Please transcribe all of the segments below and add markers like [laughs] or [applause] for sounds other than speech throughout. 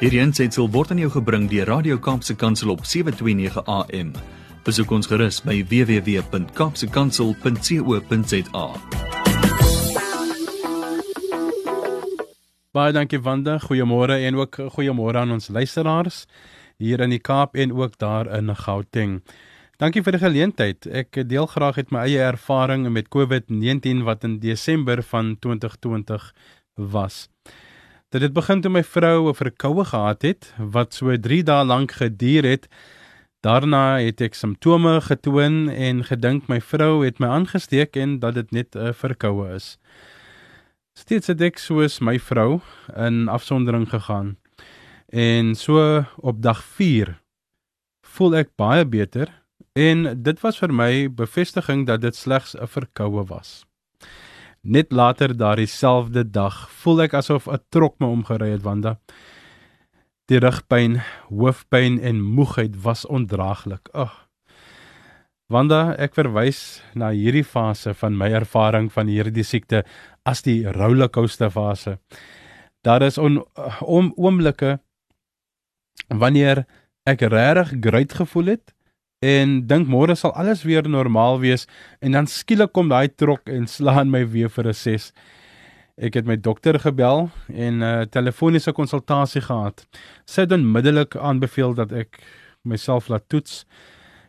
Hierdie aanseit word aan jou gebring deur Radio Kaapse Kansel op 7:29 AM. Besoek ons gerus by www.kapsekansel.co.za. Baie dankie Wanda. Goeiemôre en ook goeiemôre aan ons luisteraars hier in die Kaap en ook daar in Gauteng. Dankie vir die geleentheid. Ek deel graag uit my eie ervaring met COVID-19 wat in Desember van 2020 was. Dit het begin toe my vrou 'n verkoue gehad het wat so 3 dae lank geduur het. Daarna het ek simptome getoon en gedink my vrou het my aangesteek en dat dit net 'n verkoue is. Steeds het ek soos my vrou in afsondering gegaan. En so op dag 4 voel ek baie beter en dit was vir my bevestiging dat dit slegs 'n verkoue was. Net later daardie selfde dag voel ek asof 'n trok my omgery het wanda. Die rugpyn, hoofpyn en moegheid was ondraaglik. Ag. Wanda, ek verwys na hierdie fase van my ervaring van hierdie siekte as die rollercoaster fase. Daar is on, om oomblikke wanneer ek regtig great gevoel het en dink môre sal alles weer normaal wees en dan skielik kom daai trok en slaan my weer vir 'n ses. Ek het my dokter gebel en 'n uh, telefoniese konsultasie gehad. Sy het onmiddellik aanbeveel dat ek myself laat toets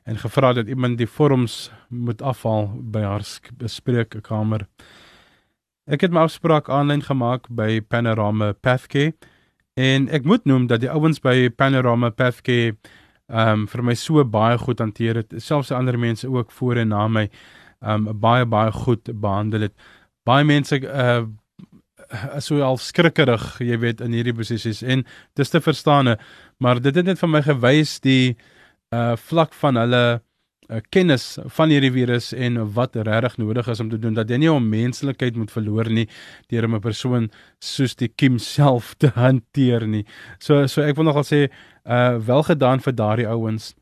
en gevra dat iemand die vorms moet afhaal by haar bespreekkamer. Ek het my afspraak aanlyn gemaak by Panorama Pathcare en ek moet noem dat die ouens by Panorama ehm um, vir my so baie goed hanteer het. Selfs ander mense ook voor en na my ehm um, baie baie goed behandel het. Baie mense uh so al skrikkerig, jy weet, in hierdie posisies en dis te verstaan, maar dit het net vir my gewys die uh vlak van hulle kennis van hierdie virus en wat regtig nodig is om te doen dat jy nie om menslikheid moet verloor nie deur 'n persoon soos die Kim self te [laughs] hanteer nie. So so ek wil nogal sê uh wel gedaan vir daardie ouens.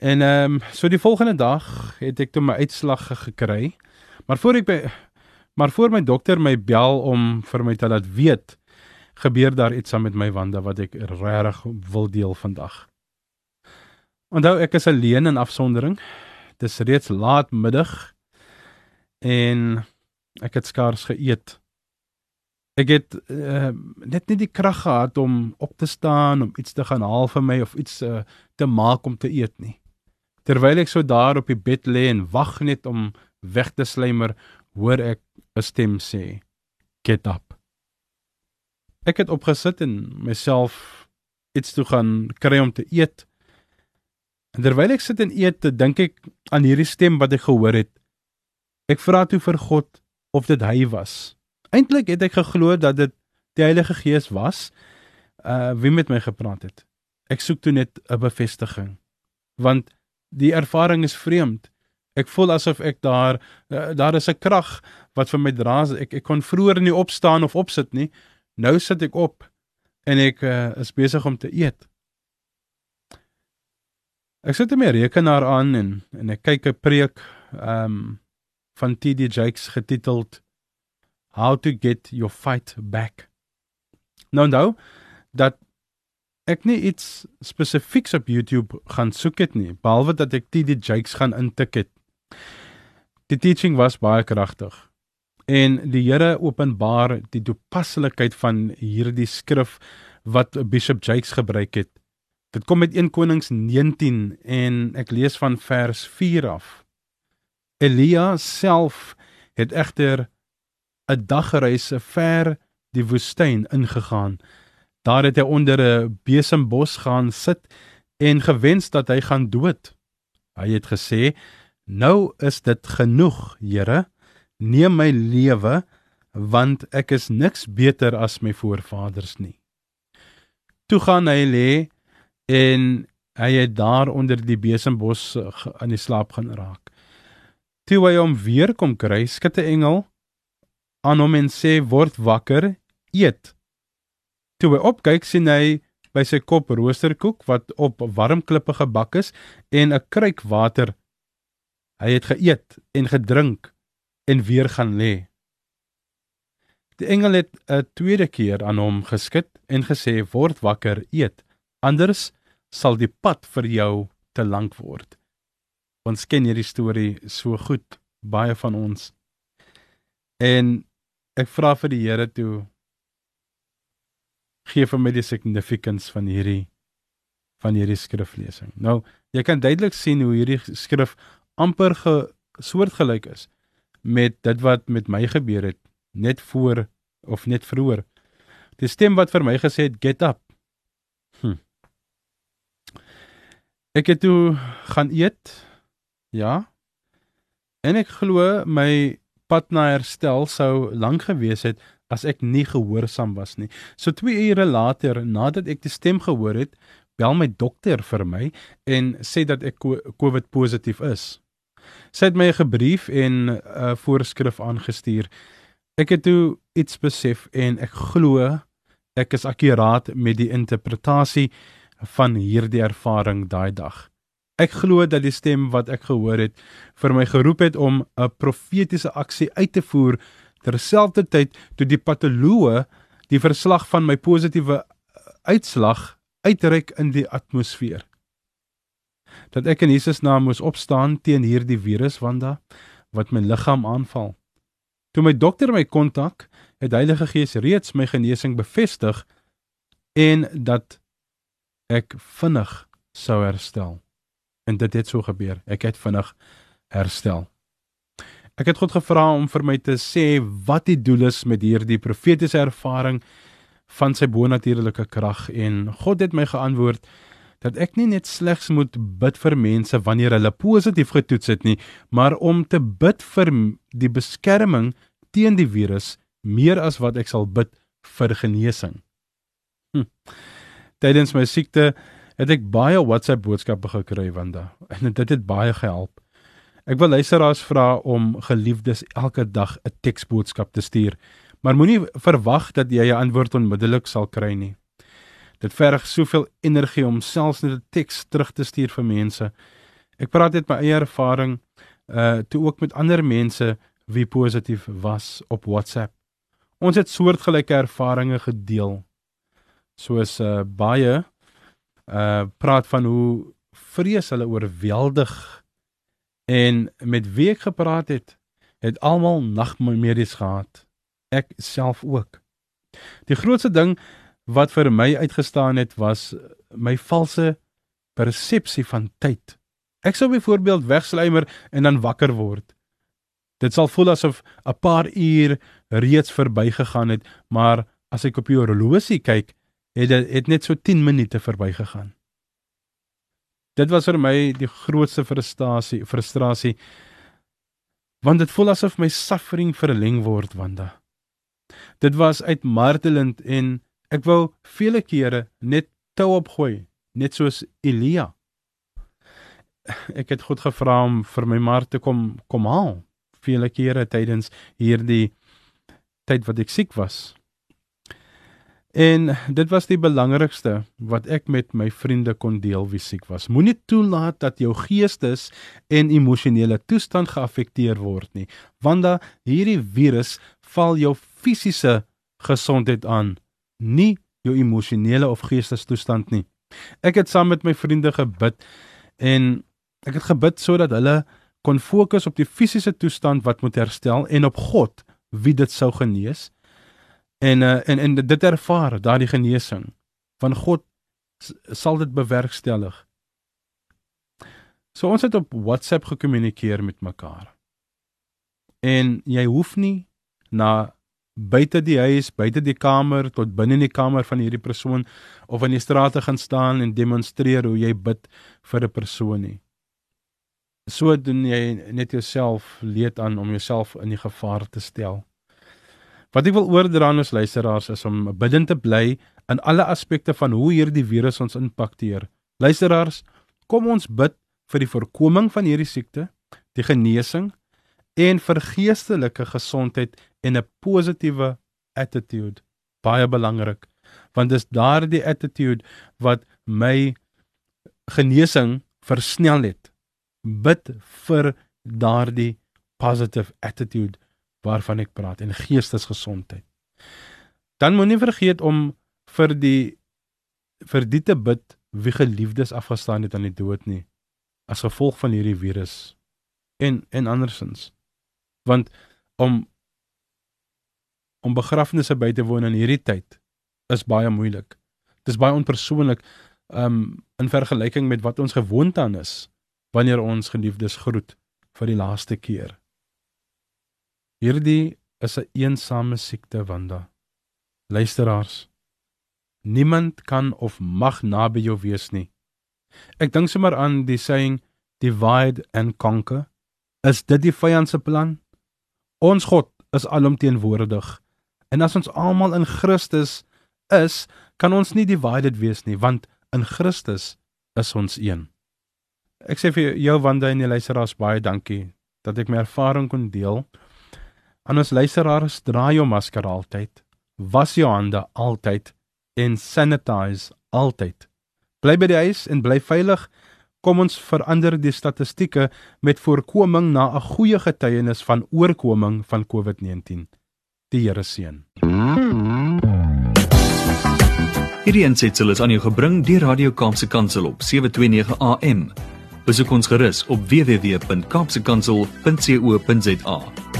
En ehm um, so die volgende dag het ek toe my uitslag gekry. Maar voor ek by maar voor my dokter my bel om vir my te laat weet gebeur daar iets aan met my wande wat ek regtig wil deel vandag. Onthou ek is alleen in afsondering. Dis reeds laatmiddag en ek het skaars geëet. Ek het uh, net nie die krag gehad om op te staan om iets te gaan haal vir my of iets uh, te maak om te eet nie. Terwyl ek so daar op die bed lê en wag net om weg te slymer, hoor ek 'n stem sê: "Get up." Ek het opgesit en myself iets toe gaan kry om te eet. En terwyl ek sit en eet, dink ek aan hierdie stem wat ek gehoor het. Ek vra toe vir God of dit hy was Eintlik het ek geglo dat dit die Heilige Gees was uh wie met my gepraat het. Ek soek toe net 'n bevestiging. Want die ervaring is vreemd. Ek voel asof ek daar uh, daar is 'n krag wat vir my dra. Ek ek kon vroeër nie opstaan of opsit nie. Nou sit ek op en ek uh, is besig om te eet. Ek sit my rekenaar aan en en ek kyk 'n preek um van TD Jakes getiteld How to get your fight back. Nou nou dat ek nie iets spesifieks op YouTube gaan soek het nie, behalwe dat ek TD Jakes gaan intik het. Die teaching was baie kragtig. En die Here openbaar die toepaslikheid van hierdie skrif wat Bishop Jakes gebruik het. Dit kom met 1 Konings 19 en ek lees van vers 4 af. Elia self het egter 'n dagreise ver die woestyn ingegaan. Daar het hy onder 'n besembos gaan sit en gewens dat hy gaan dood. Hy het gesê: "Nou is dit genoeg, Here. Neem my lewe, want ek is niks beter as my voorvaders nie." Toe gaan hy lê en hy het daar onder die besembos aan die slaap gaan raak. Toe hy hom weer kom kry, skud 'n engel aan hom en sê word wakker, eet. Toe hy opkyk sien hy by sy kop roosterkoek wat op warm klippe gebak is en 'n kruik water. Hy het geëet en gedrink en weer gaan lê. Die engel het 'n tweede keer aan hom geskit en gesê: "Word wakker, eet, anders sal die pad vir jou te lank word." Ons ken hierdie storie so goed, baie van ons. En ek vra vir die Here toe gee vir my die significance van hierdie van hierdie skriflesing. Nou, jy kan duidelik sien hoe hierdie skrif amper ge, soortgelyk is met dit wat met my gebeur het net voor of net vroeër. Die stem wat vir my gesê het get up. Ek het toe gaan eet. Ja. En ek glo my pad na herstel sou lank gewees het as ek nie gehoorsaam was nie. So 2 ure later, nadat ek die stem gehoor het, bel my dokter vir my en sê dat ek COVID positief is. Sy het my 'n gebrief en 'n uh, voorskrif aangestuur. Ek het toe iets besef en ek glo ek is akkuraat met die interpretasie van hierdie ervaring daai dag. Ek glo dat die stem wat ek gehoor het vir my geroep het om 'n profetiese aksie uit te voer terselfdertyd toe die patoloë die verslag van my positiewe uitslag uitreik in die atmosfeer. Dat ek in Jesus naam moes opstaan teen hierdie virus wanda wat my liggaam aanval. Toe my dokter my kontak, het Heilige Gees reeds my genesing bevestig en dat ek vinnig sou herstel. En dit het so gebeur. Ek het vinnig herstel. Ek het God gevra om vir my te sê wat die doel is met hierdie profetiese ervaring van sy bonatuurlike krag en God het my geantwoord dat ek nie net slegs moet bid vir mense wanneer hulle positief getoets het nie, maar om te bid vir die beskerming teen die virus meer as wat ek sal bid vir genesing. Hm. Tydens my siekte het ek baie WhatsApp boodskappe gekry wanda en dit het baie gehelp. Ek wil luisteraars vra om geliefdes elke dag 'n teksboodskap te stuur, maar moenie verwag dat jy 'n antwoord onmiddellik sal kry nie. Dit verg soveel energie om selfs net 'n teks terug te stuur vir mense. Ek praat net my eie ervaring uh toe ook met ander mense wie positief was op WhatsApp. Ons het soortgelyke ervarings gedeel. Soos uh baie uh praat van hoe vrees hulle oorweldig En met wie ek gepraat het, het almal nagmerries gehad. Ek self ook. Die grootste ding wat vir my uitgestaan het was my valse persepsie van tyd. Ek sou byvoorbeeld wegslymer en dan wakker word. Dit sal voel asof 'n paar uur reeds verbygegaan het, maar as ek op die horlosie kyk, het dit het net so 10 minute verbygegaan. Dit was vir my die grootste frustrasie, frustrasie. Want dit voel asof my suffering verleng word, Wanda. Dit was uitmartelend en ek wou vele kere net tou opgooi, net soos Elia. Ek het God gevra om vir my maar te kom kom haal vele kere tydens hierdie tyd wat ek siek was. En dit was die belangrikste wat ek met my vriende kon deel wie siek was. Moenie toelaat dat jou geestes en emosionele toestand geaffekteer word nie, want da hierdie virus val jou fisiese gesondheid aan, nie jou emosionele of geestestoestand nie. Ek het saam met my vriende gebid en ek het gebid sodat hulle kon fokus op die fisiese toestand wat moet herstel en op God wie dit sou genees en uh, en en dit ervaar daardie genesing van God sal dit bewerkstellig. So ons het op WhatsApp gekommunikeer met mekaar. En jy hoef nie na buite die huis, buite die kamer tot binne in die kamer van hierdie persoon of in die straat te gaan staan en demonstreer hoe jy bid vir 'n persoon nie. So doen jy net jouself leed aan om jouself in die gevaar te stel. Wat ek wil oordra aan ons luisteraars is om bidend te bly in alle aspekte van hoe hierdie virus ons impakteer. Luisteraars, kom ons bid vir die voorkoming van hierdie siekte, die genesing en vir geestelike gesondheid en 'n positiewe attitude. Baie belangrik, want dis daardie attitude wat my genesing versnel het. Bid vir daardie positive attitude waarvan ek praat en geestesgesondheid. Dan moenie vergeet om vir die vir die te bid wie geliefdes afgestaan het aan die dood nie as gevolg van hierdie virus en en andersins. Want om om begrafnisse by te woon in hierdie tyd is baie moeilik. Dit is baie onpersoonlik um in vergelyking met wat ons gewoond aan is wanneer ons geliefdes groet vir die laaste keer. Hierdie is 'n een eensame siekte wanda. Luisteraars, niemand kan of mag naby jou wees nie. Ek dink sommer aan die saying divide and conquer. Is dit die vyand se plan? Ons God is alomteenwoordig. En as ons almal in Christus is, kan ons nie divided wees nie, want in Christus is ons een. Ek sê vir jou Wanda en die luisteraars baie dankie dat ek my ervaring kon deel. Aan ons luisteraars, dra jou masker altyd, was jou hande altyd en sanitize altyd. Bly by die huis en bly veilig. Kom ons verander die statistieke met voorkoming na 'n goeie getuienis van oorkoming van COVID-19. Die Here seën. Hierdie ensitsel is aan jou gebring deur Radio Kaapse Kansel op 729 AM. Besoek ons gerus op www.kaapsekansel.co.za.